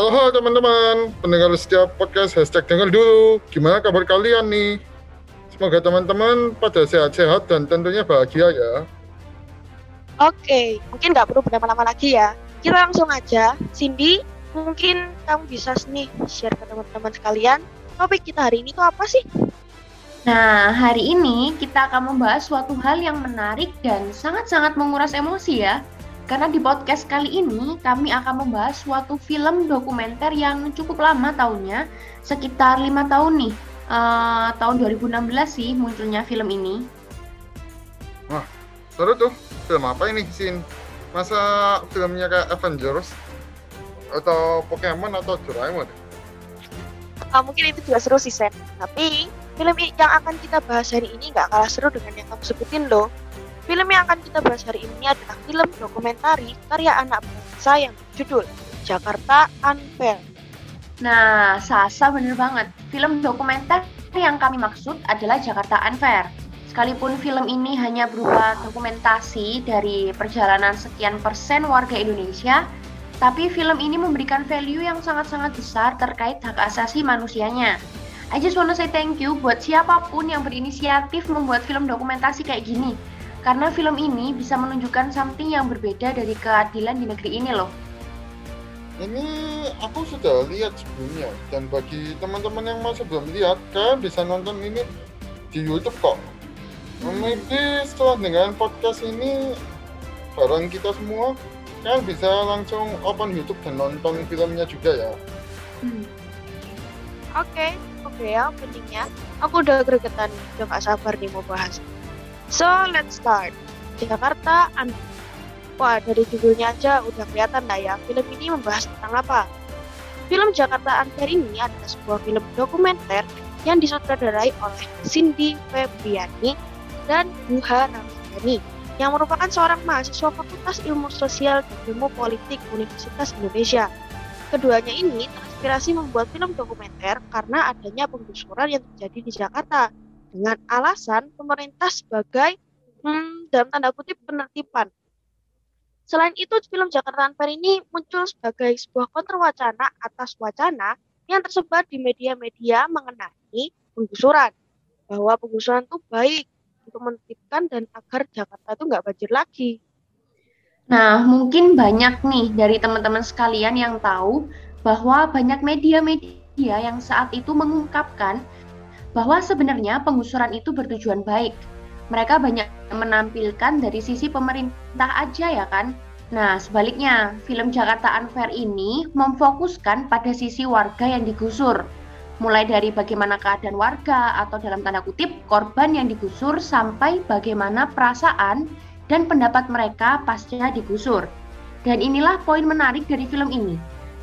Halo teman-teman, pendengar setiap podcast hashtag dengar dulu. Gimana kabar kalian nih? Semoga teman-teman pada sehat-sehat dan tentunya bahagia ya. Oke, mungkin nggak perlu berlama-lama lagi ya. Kita langsung aja. Cindy, mungkin kamu bisa nih share ke teman-teman sekalian. Topik kita hari ini tuh apa sih? Nah, hari ini kita akan membahas suatu hal yang menarik dan sangat-sangat menguras emosi ya. Karena di podcast kali ini kami akan membahas suatu film dokumenter yang cukup lama tahunnya, sekitar lima tahun nih. Uh, tahun 2016 sih munculnya film ini. Wah, seru tuh. Film apa ini, Sin? Masa filmnya kayak Avengers? Atau Pokemon atau Doraemon? Uh, mungkin itu juga seru sih, Sen. Tapi film yang akan kita bahas hari ini nggak kalah seru dengan yang kamu sebutin loh. Film yang akan kita bahas hari ini adalah film dokumentari karya anak bangsa yang berjudul Jakarta Unfair. Nah, Sasa bener banget. Film dokumenter yang kami maksud adalah Jakarta Unfair. Sekalipun film ini hanya berupa dokumentasi dari perjalanan sekian persen warga Indonesia, tapi film ini memberikan value yang sangat-sangat besar terkait hak asasi manusianya. I just wanna say thank you buat siapa pun yang berinisiatif membuat film dokumentasi kayak gini karena film ini bisa menunjukkan something yang berbeda dari keadilan di negeri ini loh. Ini aku sudah lihat sebelumnya dan bagi teman-teman yang masih belum lihat, kalian bisa nonton ini di YouTube kok. Maybe setelah dengan podcast ini bareng kita semua, kalian bisa langsung open YouTube dan nonton filmnya juga ya. Hmm. Oke, okay, oke okay ya pentingnya. Aku udah gregetan, udah gak sabar nih mau bahas. So, let's start. Jakarta Unfair. Wah, dari judulnya aja udah kelihatan lah ya, film ini membahas tentang apa. Film Jakarta Unfair ini adalah sebuah film dokumenter yang disutradarai oleh Cindy Febriani dan Buha Ramadhani yang merupakan seorang mahasiswa Fakultas Ilmu Sosial dan Ilmu Politik Universitas Indonesia. Keduanya ini terinspirasi membuat film dokumenter karena adanya penggusuran yang terjadi di Jakarta dengan alasan pemerintah sebagai hmm, dalam tanda kutip penertiban. Selain itu, film Jakarta Unfair ini muncul sebagai sebuah kontrwacana atas wacana yang tersebar di media-media mengenai penggusuran. Bahwa penggusuran itu baik untuk menertibkan dan agar Jakarta itu nggak banjir lagi. Nah, mungkin banyak nih dari teman-teman sekalian yang tahu bahwa banyak media-media yang saat itu mengungkapkan bahwa sebenarnya penggusuran itu bertujuan baik. Mereka banyak menampilkan dari sisi pemerintah aja ya kan. Nah, sebaliknya, film Jakarta Unfair ini memfokuskan pada sisi warga yang digusur. Mulai dari bagaimana keadaan warga atau dalam tanda kutip korban yang digusur sampai bagaimana perasaan dan pendapat mereka pasca digusur. Dan inilah poin menarik dari film ini.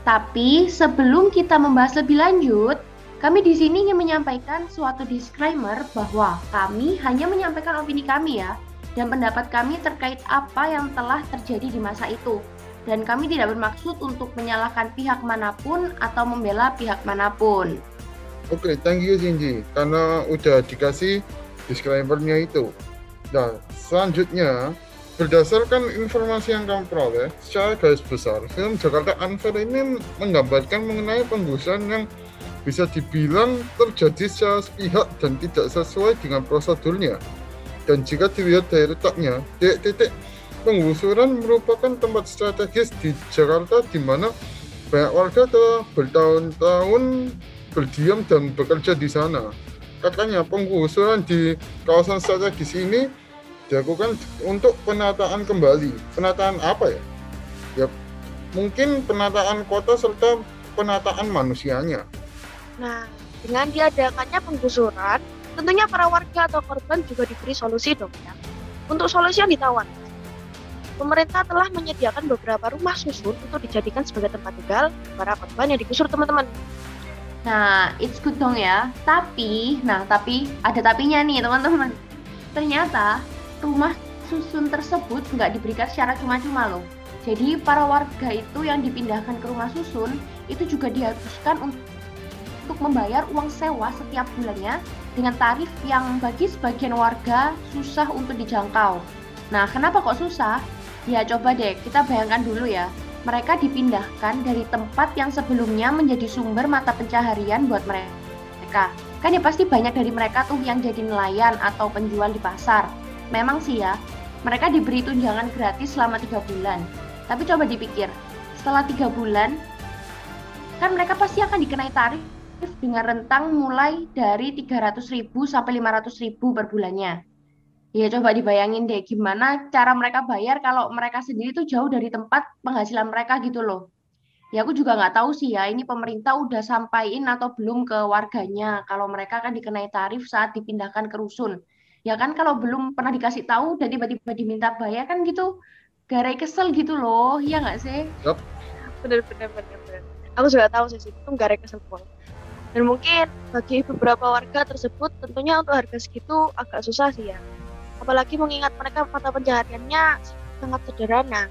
Tapi sebelum kita membahas lebih lanjut, kami di sini ingin menyampaikan suatu disclaimer bahwa kami hanya menyampaikan opini kami ya, dan pendapat kami terkait apa yang telah terjadi di masa itu. Dan kami tidak bermaksud untuk menyalahkan pihak mana pun atau membela pihak mana pun. Oke, okay, thank you Cindy, karena udah dikasih disclaimer-nya itu. Nah, selanjutnya, berdasarkan informasi yang kami peroleh, secara garis besar, film Jakarta Unfair ini menggambarkan mengenai penggusuran yang bisa dibilang terjadi secara sepihak dan tidak sesuai dengan prosedurnya. Dan jika dilihat dari letaknya, titik-titik penggusuran merupakan tempat strategis di Jakarta di mana banyak warga telah bertahun-tahun berdiam dan bekerja di sana. Katanya penggusuran di kawasan strategis ini dilakukan untuk penataan kembali. Penataan apa ya? Ya mungkin penataan kota serta penataan manusianya. Nah, dengan diadakannya penggusuran, tentunya para warga atau korban juga diberi solusi dong ya. Untuk solusi yang ditawarkan, pemerintah telah menyediakan beberapa rumah susun untuk dijadikan sebagai tempat tinggal para korban yang digusur teman-teman. Nah, it's good dong ya. Tapi, nah tapi ada tapinya nih teman-teman. Ternyata rumah susun tersebut nggak diberikan secara cuma-cuma loh. Jadi para warga itu yang dipindahkan ke rumah susun itu juga diharuskan untuk untuk membayar uang sewa setiap bulannya dengan tarif yang bagi sebagian warga susah untuk dijangkau. Nah, kenapa kok susah? Ya coba deh kita bayangkan dulu ya. mereka dipindahkan dari tempat yang sebelumnya menjadi sumber mata pencaharian buat mereka. Kan ya pasti banyak dari mereka tuh yang jadi nelayan atau penjual di pasar. Memang sih ya, mereka diberi tunjangan gratis selama tiga bulan. Tapi coba dipikir, setelah tiga bulan, kan mereka pasti akan dikenai tarif dengan rentang mulai dari 300.000 sampai 500.000 per bulannya. Ya coba dibayangin deh gimana cara mereka bayar kalau mereka sendiri tuh jauh dari tempat penghasilan mereka gitu loh. Ya aku juga nggak tahu sih ya ini pemerintah udah sampaikan atau belum ke warganya kalau mereka kan dikenai tarif saat dipindahkan ke rusun. Ya kan kalau belum pernah dikasih tahu dan tiba-tiba diminta bayar kan gitu garai kesel gitu loh, ya nggak sih? Yep. Bener bener bener bener. Aku juga tahu sih itu garai kesel banget. Dan mungkin bagi beberapa warga tersebut tentunya untuk harga segitu agak susah sih ya apalagi mengingat mereka mata pencahariannya sangat sederhana.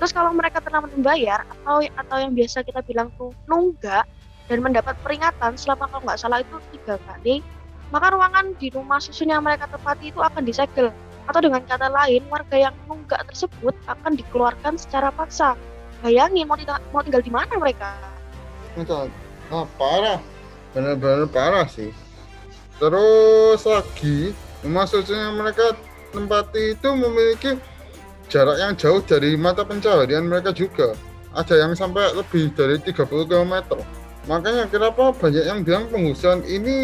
Terus kalau mereka telah membayar atau atau yang biasa kita bilang tuh nunggak dan mendapat peringatan selama kalau nggak salah itu tiga kali, maka ruangan di rumah susun yang mereka tempati itu akan disegel. Atau dengan kata lain, warga yang nunggak tersebut akan dikeluarkan secara paksa. Bayangin mau, tinggal, mau tinggal di mana mereka? Nah, parah, benar-benar parah sih. Terus lagi maksudnya mereka tempati itu memiliki jarak yang jauh dari mata pencaharian mereka juga. Ada yang sampai lebih dari 30 km makanya kenapa banyak yang bilang penggusuran ini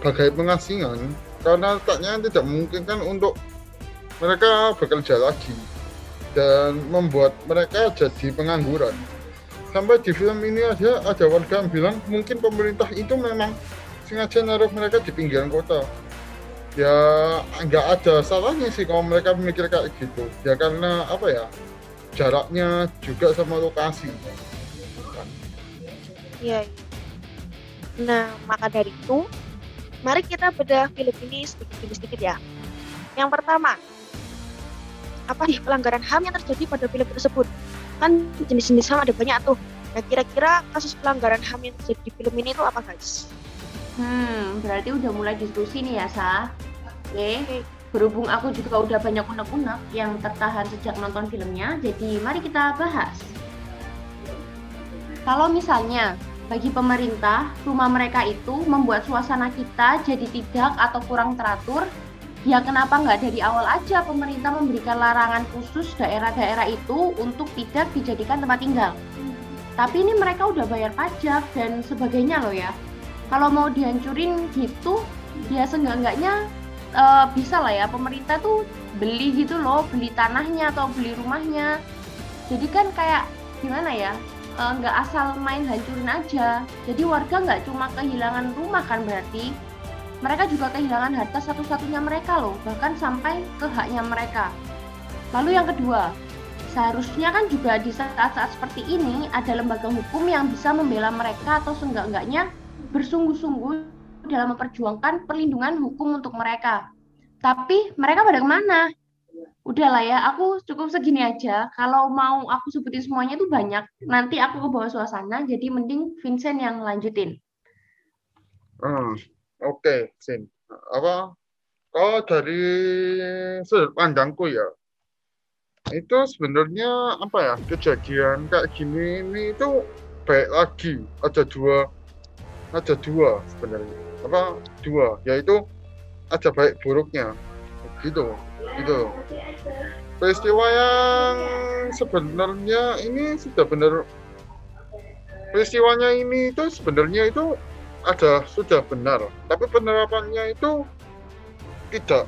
bagai pengasingan? Karena letaknya tidak memungkinkan untuk mereka bekerja lagi dan membuat mereka jadi pengangguran sampai di film ini aja ada warga yang bilang mungkin pemerintah itu memang sengaja naruh mereka di pinggiran kota. Ya nggak ada salahnya sih kalau mereka mikir kayak gitu. Ya karena apa ya jaraknya juga sama lokasi. Iya. nah maka dari itu mari kita bedah film ini sedikit demi sedikit ya. Yang pertama apa sih pelanggaran HAM yang terjadi pada film tersebut kan jenis-jenis HAM ada banyak tuh nah kira-kira kasus pelanggaran HAM yang terjadi di film ini itu apa guys Hmm, berarti udah mulai diskusi nih ya, Sa. Oke, berhubung aku juga udah banyak unek-unek yang tertahan sejak nonton filmnya, jadi mari kita bahas. Kalau misalnya bagi pemerintah, rumah mereka itu membuat suasana kita jadi tidak atau kurang teratur, ya kenapa nggak dari awal aja pemerintah memberikan larangan khusus daerah-daerah itu untuk tidak dijadikan tempat tinggal. Tapi ini mereka udah bayar pajak dan sebagainya loh ya. Kalau mau dihancurin gitu ya seenggak-enggaknya uh, bisa lah ya. Pemerintah tuh beli gitu loh beli tanahnya atau beli rumahnya. Jadi kan kayak gimana ya eh, nggak uh, asal main hancurin aja. Jadi warga nggak cuma kehilangan rumah kan berarti mereka juga kehilangan harta satu-satunya mereka loh bahkan sampai ke haknya mereka lalu yang kedua seharusnya kan juga di saat-saat seperti ini ada lembaga hukum yang bisa membela mereka atau seenggak-enggaknya bersungguh-sungguh dalam memperjuangkan perlindungan hukum untuk mereka. Tapi mereka pada ke mana? Udahlah ya, aku cukup segini aja. Kalau mau aku sebutin semuanya itu banyak. Nanti aku ke bawah suasana, jadi mending Vincent yang lanjutin. Hmm, Oke, Sin. Apa? Kalau dari sudut pandangku ya, itu sebenarnya apa ya kejadian kayak gini ini itu baik lagi. Ada dua ada dua sebenarnya. Apa? Dua yaitu ada baik buruknya. Gitu gitu. Peristiwa yang sebenarnya ini sudah benar. Peristiwanya ini itu sebenarnya itu ada sudah benar. Tapi penerapannya itu tidak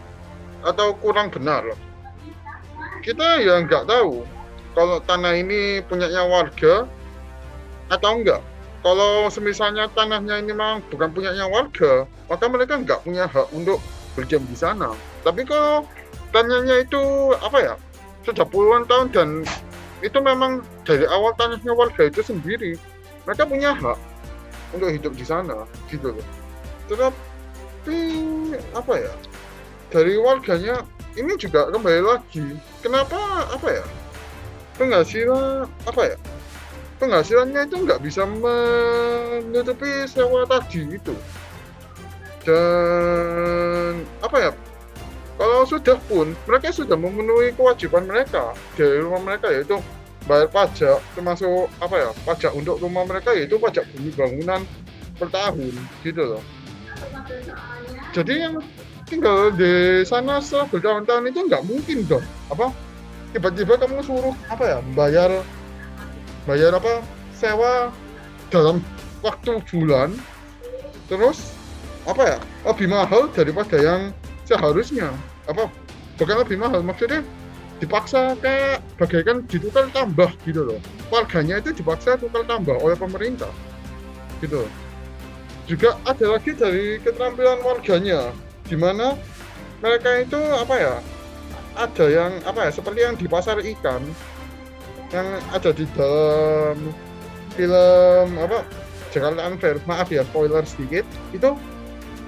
atau kurang benar. Kita ya nggak tahu kalau tanah ini punyanya warga atau enggak kalau semisalnya tanahnya ini memang bukan punyanya warga, maka mereka nggak punya hak untuk berdiam di sana. Tapi kalau tanahnya itu apa ya, sudah puluhan tahun dan itu memang dari awal tanahnya warga itu sendiri, mereka punya hak untuk hidup di sana, gitu loh. Tetapi apa ya, dari warganya ini juga kembali lagi, kenapa apa ya, penghasilan apa ya, penghasilannya itu nggak bisa menutupi sewa tadi itu dan apa ya kalau sudah pun mereka sudah memenuhi kewajiban mereka dari rumah mereka yaitu bayar pajak termasuk apa ya pajak untuk rumah mereka yaitu pajak bumi bangunan per tahun gitu loh. Jadi yang tinggal di sana setelah bertahun-tahun itu nggak mungkin dong. Apa? Tiba-tiba kamu suruh apa ya bayar bayar apa sewa dalam waktu bulan terus apa ya lebih mahal daripada yang seharusnya. Apa? Bukan lebih mahal maksudnya dipaksa kayak bagaikan ditukar tambah gitu loh. Warganya itu dipaksa tukar tambah oleh pemerintah. Gitu juga ada lagi dari keterampilan warganya di mana mereka itu apa ya ada yang apa ya seperti yang di pasar ikan yang ada di dalam film apa Jakarta Unfair. Maaf ya spoiler sedikit. Itu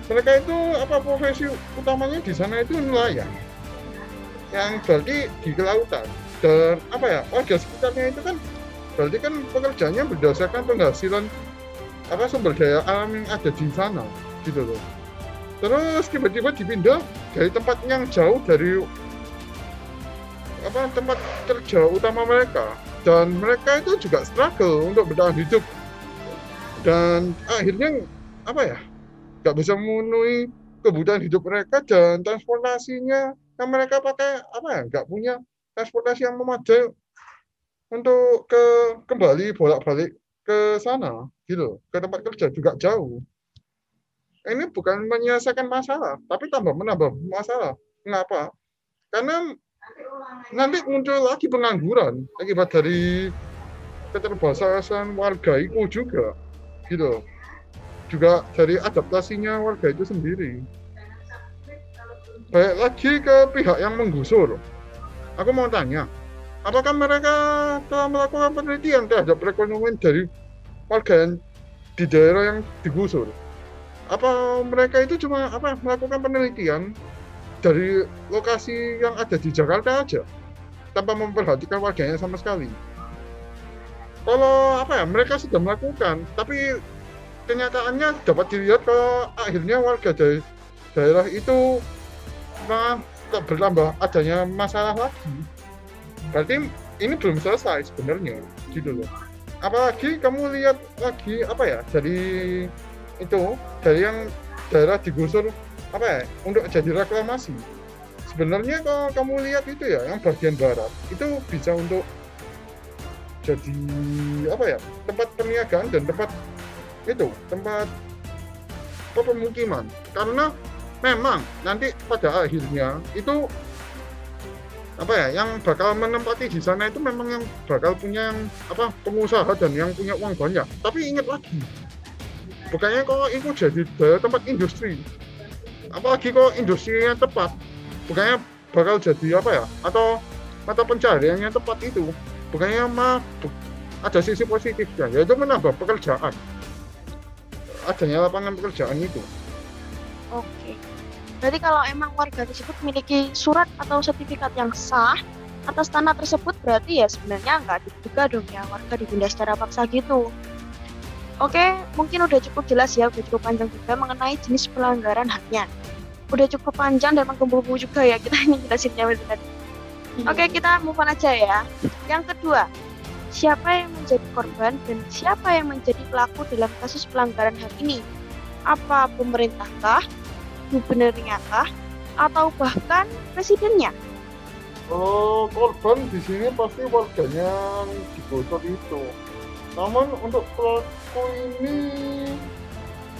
mereka itu apa profesi utamanya di sana itu nelayan yang berarti di kelautan. Dan apa ya warga sekitarnya itu kan berarti kan pekerjaannya berdasarkan penghasilan apa sumber daya alam yang ada di sana gitu loh. Terus tiba-tiba dipindah dari tempat yang jauh dari apa tempat kerja utama mereka. Dan mereka itu juga struggle untuk bertahan hidup. Dan akhirnya apa ya nggak bisa memenuhi kebutuhan hidup mereka dan transportasinya yang mereka pakai apa ya nggak punya transportasi yang memadai untuk ke kembali bolak-balik ke sana gitu ke tempat kerja juga jauh. Ini bukan menyelesaikan masalah tapi tambah menambah masalah. Kenapa karena nanti muncul lagi pengangguran akibat dari keterbatasan warga itu juga gitu juga dari adaptasinya warga itu sendiri balik lagi ke pihak yang menggusur. Aku mau tanya, apakah mereka telah melakukan penelitian terhadap perekonomian dari warga yang di daerah yang digusur? Apa mereka itu cuma apa melakukan penelitian dari lokasi yang ada di Jakarta aja tanpa memperhatikan warganya sama sekali? Kalau apa ya mereka sudah melakukan, tapi kenyataannya dapat dilihat kalau akhirnya warga dari daerah itu bertambah. Adanya masalah lagi. Berarti ini belum selesai sebenarnya gitu loh. Apalagi kamu lihat lagi apa ya dari itu dari yang daerah digusur apa ya untuk jadi reklamasi. Sebenarnya kalau kamu lihat itu ya yang bagian barat itu bisa untuk jadi apa ya tempat perniagaan dan tempat itu tempat pemukiman. Karena memang nanti pada akhirnya itu apa ya yang bakal menempati di sana itu memang yang bakal punya yang apa pengusaha dan yang punya uang banyak. Tapi ingat lagi bukannya kalau itu jadi tempat industri. Apalagi kalau industrinya tepat bukannya bakal jadi apa ya atau mata pencarian yang tepat itu bukannya mah ada sisi positifnya yaitu menambah pekerjaan. Adanya lapangan pekerjaan itu. Oke. Berarti kalau emang warga tersebut memiliki surat atau sertifikat yang sah atas tanah tersebut berarti ya sebenarnya nggak diduga dong ya warga dipindah secara paksa gitu. Oke, mungkin udah cukup jelas ya, udah cukup panjang juga mengenai jenis pelanggaran haknya. Udah cukup panjang dan menggebu juga ya kita ini jelasinnya benar. Oke, kita move on aja ya. Yang kedua, siapa yang menjadi korban dan siapa yang menjadi pelaku dalam kasus pelanggaran hak ini? Apa pemerintahkah, gubernurnya kah? Atau bahkan presidennya? Oh, korban di sini pasti warganya digosok itu. Namun untuk pelaku ini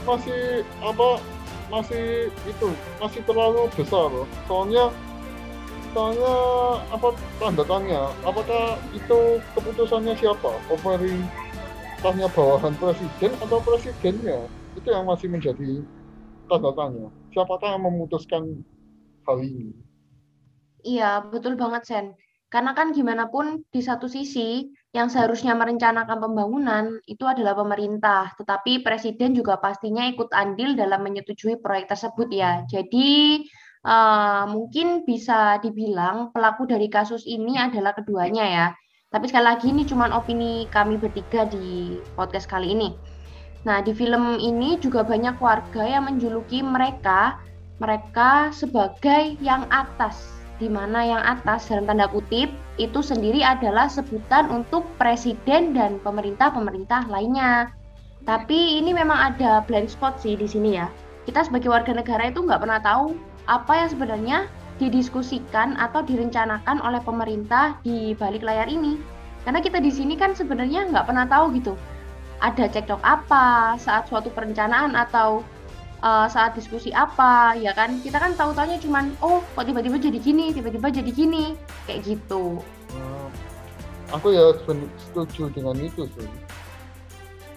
masih apa masih itu masih terlalu besar. Soalnya soalnya apa tanda tanya apakah itu keputusannya siapa? Pemerintahnya bawahan presiden atau presidennya? Itu yang masih menjadi tanda tanya siapakah yang memutuskan hal ini? Iya, betul banget, Sen. Karena kan gimana pun di satu sisi yang seharusnya merencanakan pembangunan itu adalah pemerintah, tetapi presiden juga pastinya ikut andil dalam menyetujui proyek tersebut ya. Jadi uh, mungkin bisa dibilang pelaku dari kasus ini adalah keduanya ya. Tapi sekali lagi ini cuma opini kami bertiga di podcast kali ini. Nah, di film ini juga banyak warga yang menjuluki mereka mereka sebagai yang atas di mana yang atas dalam tanda kutip itu sendiri adalah sebutan untuk presiden dan pemerintah-pemerintah lainnya. Tapi ini memang ada blind spot sih di sini ya. Kita sebagai warga negara itu nggak pernah tahu apa yang sebenarnya didiskusikan atau direncanakan oleh pemerintah di balik layar ini. Karena kita di sini kan sebenarnya nggak pernah tahu gitu. Ada cekcok apa saat suatu perencanaan atau uh, saat diskusi apa ya kan? Kita kan tahu taunya cuman oh kok tiba-tiba jadi gini tiba-tiba jadi gini kayak gitu. Uh, aku ya setuju dengan itu sih.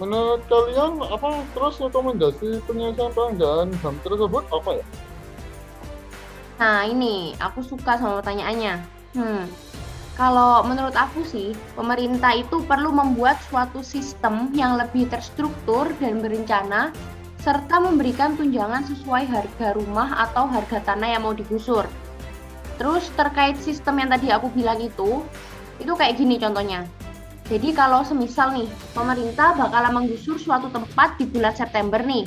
Menurut kalian apa terus rekomendasi penyelesaian pelanggaran HAM tersebut apa ya? Nah ini aku suka sama pertanyaannya. Hmm kalau menurut aku sih, pemerintah itu perlu membuat suatu sistem yang lebih terstruktur dan berencana serta memberikan tunjangan sesuai harga rumah atau harga tanah yang mau digusur. Terus terkait sistem yang tadi aku bilang itu, itu kayak gini contohnya. Jadi kalau semisal nih, pemerintah bakalan menggusur suatu tempat di bulan September nih,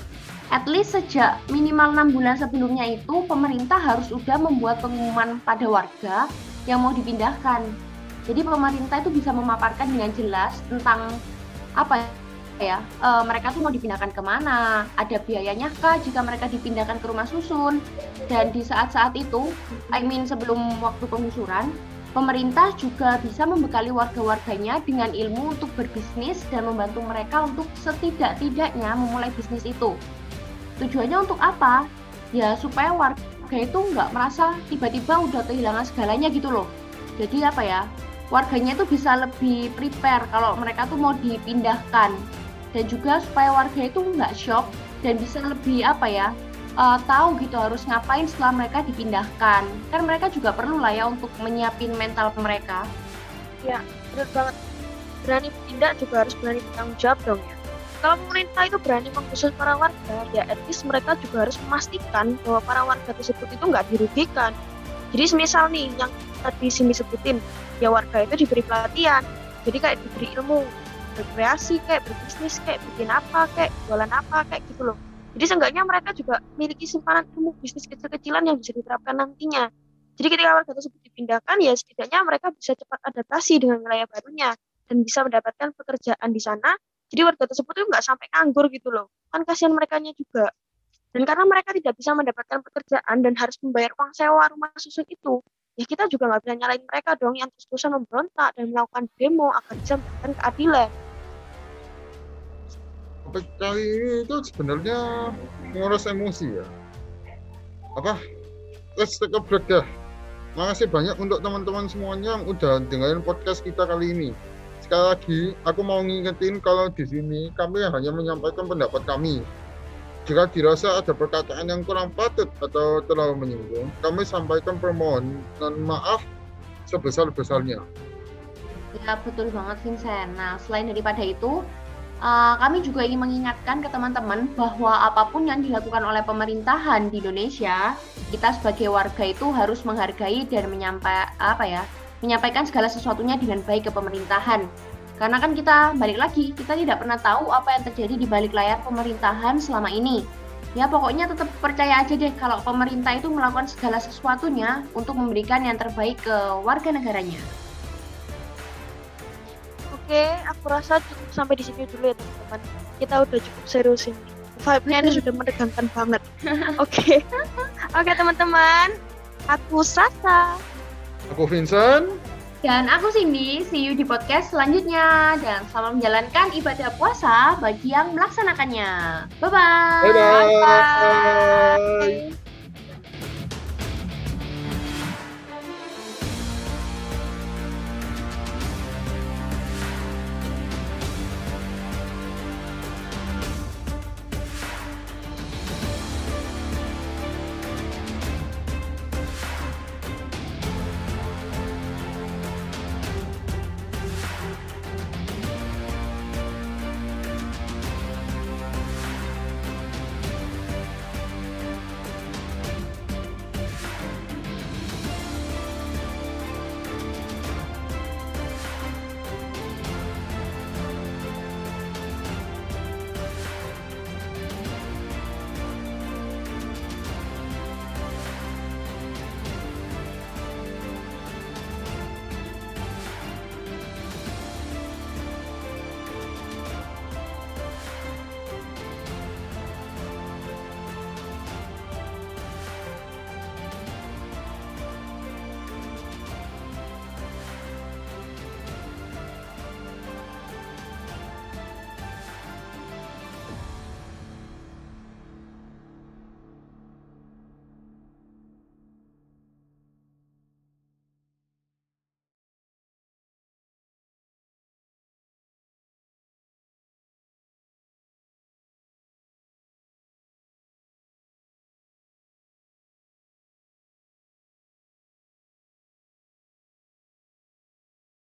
at least sejak minimal 6 bulan sebelumnya itu pemerintah harus sudah membuat pengumuman pada warga yang mau dipindahkan. Jadi pemerintah itu bisa memaparkan dengan jelas tentang apa ya, e, mereka tuh mau dipindahkan ke mana ada biayanya kah jika mereka dipindahkan ke rumah susun. Dan di saat-saat itu I mean sebelum waktu pengusuran pemerintah juga bisa membekali warga-warganya dengan ilmu untuk berbisnis dan membantu mereka untuk setidak-tidaknya memulai bisnis itu. Tujuannya untuk apa? Ya supaya warga itu nggak merasa tiba-tiba udah kehilangan segalanya gitu loh. Jadi apa ya warganya itu bisa lebih prepare kalau mereka tuh mau dipindahkan. Dan juga supaya warga itu nggak shock dan bisa lebih apa ya uh, tahu gitu harus ngapain setelah mereka dipindahkan. Kan mereka juga perlu lah ya untuk menyiapin mental mereka. Ya benar banget. Berani bertindak juga harus berani bertanggung jawab dong ya kalau pemerintah itu berani menggusur para warga ya at mereka juga harus memastikan bahwa para warga tersebut itu nggak dirugikan. Jadi semisal nih yang tadi sini sebutin ya warga itu diberi pelatihan jadi kayak diberi ilmu berkreasi kayak berbisnis kayak bikin apa kayak jualan apa kayak gitu loh. Jadi seenggaknya mereka juga memiliki simpanan ilmu bisnis kecil-kecilan yang bisa diterapkan nantinya. Jadi ketika warga tersebut dipindahkan ya setidaknya mereka bisa cepat adaptasi dengan wilayah barunya dan bisa mendapatkan pekerjaan di sana jadi warga tersebut itu nggak sampai nganggur gitu loh. Kan kasihan mereka juga. Dan karena mereka tidak bisa mendapatkan pekerjaan dan harus membayar uang sewa rumah susun itu ya kita juga nggak bisa nyalain mereka dong yang terus-terusan memberontak dan melakukan demo agar bisa mendapatkan keadilan. Ini itu sebenarnya menguras emosi ya. Apa? Let's take a break ya makasih banyak untuk teman-teman semuanya yang udah dengerin podcast kita kali ini sekali lagi aku mau ngingetin kalau di sini kami hanya menyampaikan pendapat kami. Jika dirasa ada perkataan yang kurang patut atau terlalu menyinggung kami sampaikan permohonan maaf sebesar-besarnya. Ya betul banget Vincent. Nah selain daripada itu Uh, kami juga ingin mengingatkan ke teman-teman bahwa apa pun yang dilakukan oleh pemerintahan di Indonesia, kita sebagai warga itu harus menghargai dan menyampai apa ya, menyampaikan segala sesuatunya dengan baik ke pemerintahan. Karena kan kita balik lagi, kita tidak pernah tahu apa yang terjadi di balik layar pemerintahan selama ini. Ya pokoknya tetap percaya aja deh kalau pemerintah itu melakukan segala sesuatunya untuk memberikan yang terbaik ke warga negaranya. Oke, aku rasa cukup sampai di sini dulu ya teman-teman. Kita udah cukup serius ini. Vibe-nya ini sudah menegangkan banget. Oke. Oke teman-teman. Aku Sasa. Aku Vincent. Dan aku Cindy, see you di podcast selanjutnya. Dan selamat menjalankan ibadah puasa bagi yang melaksanakannya. Bye-bye. Bye-bye. Bye-bye.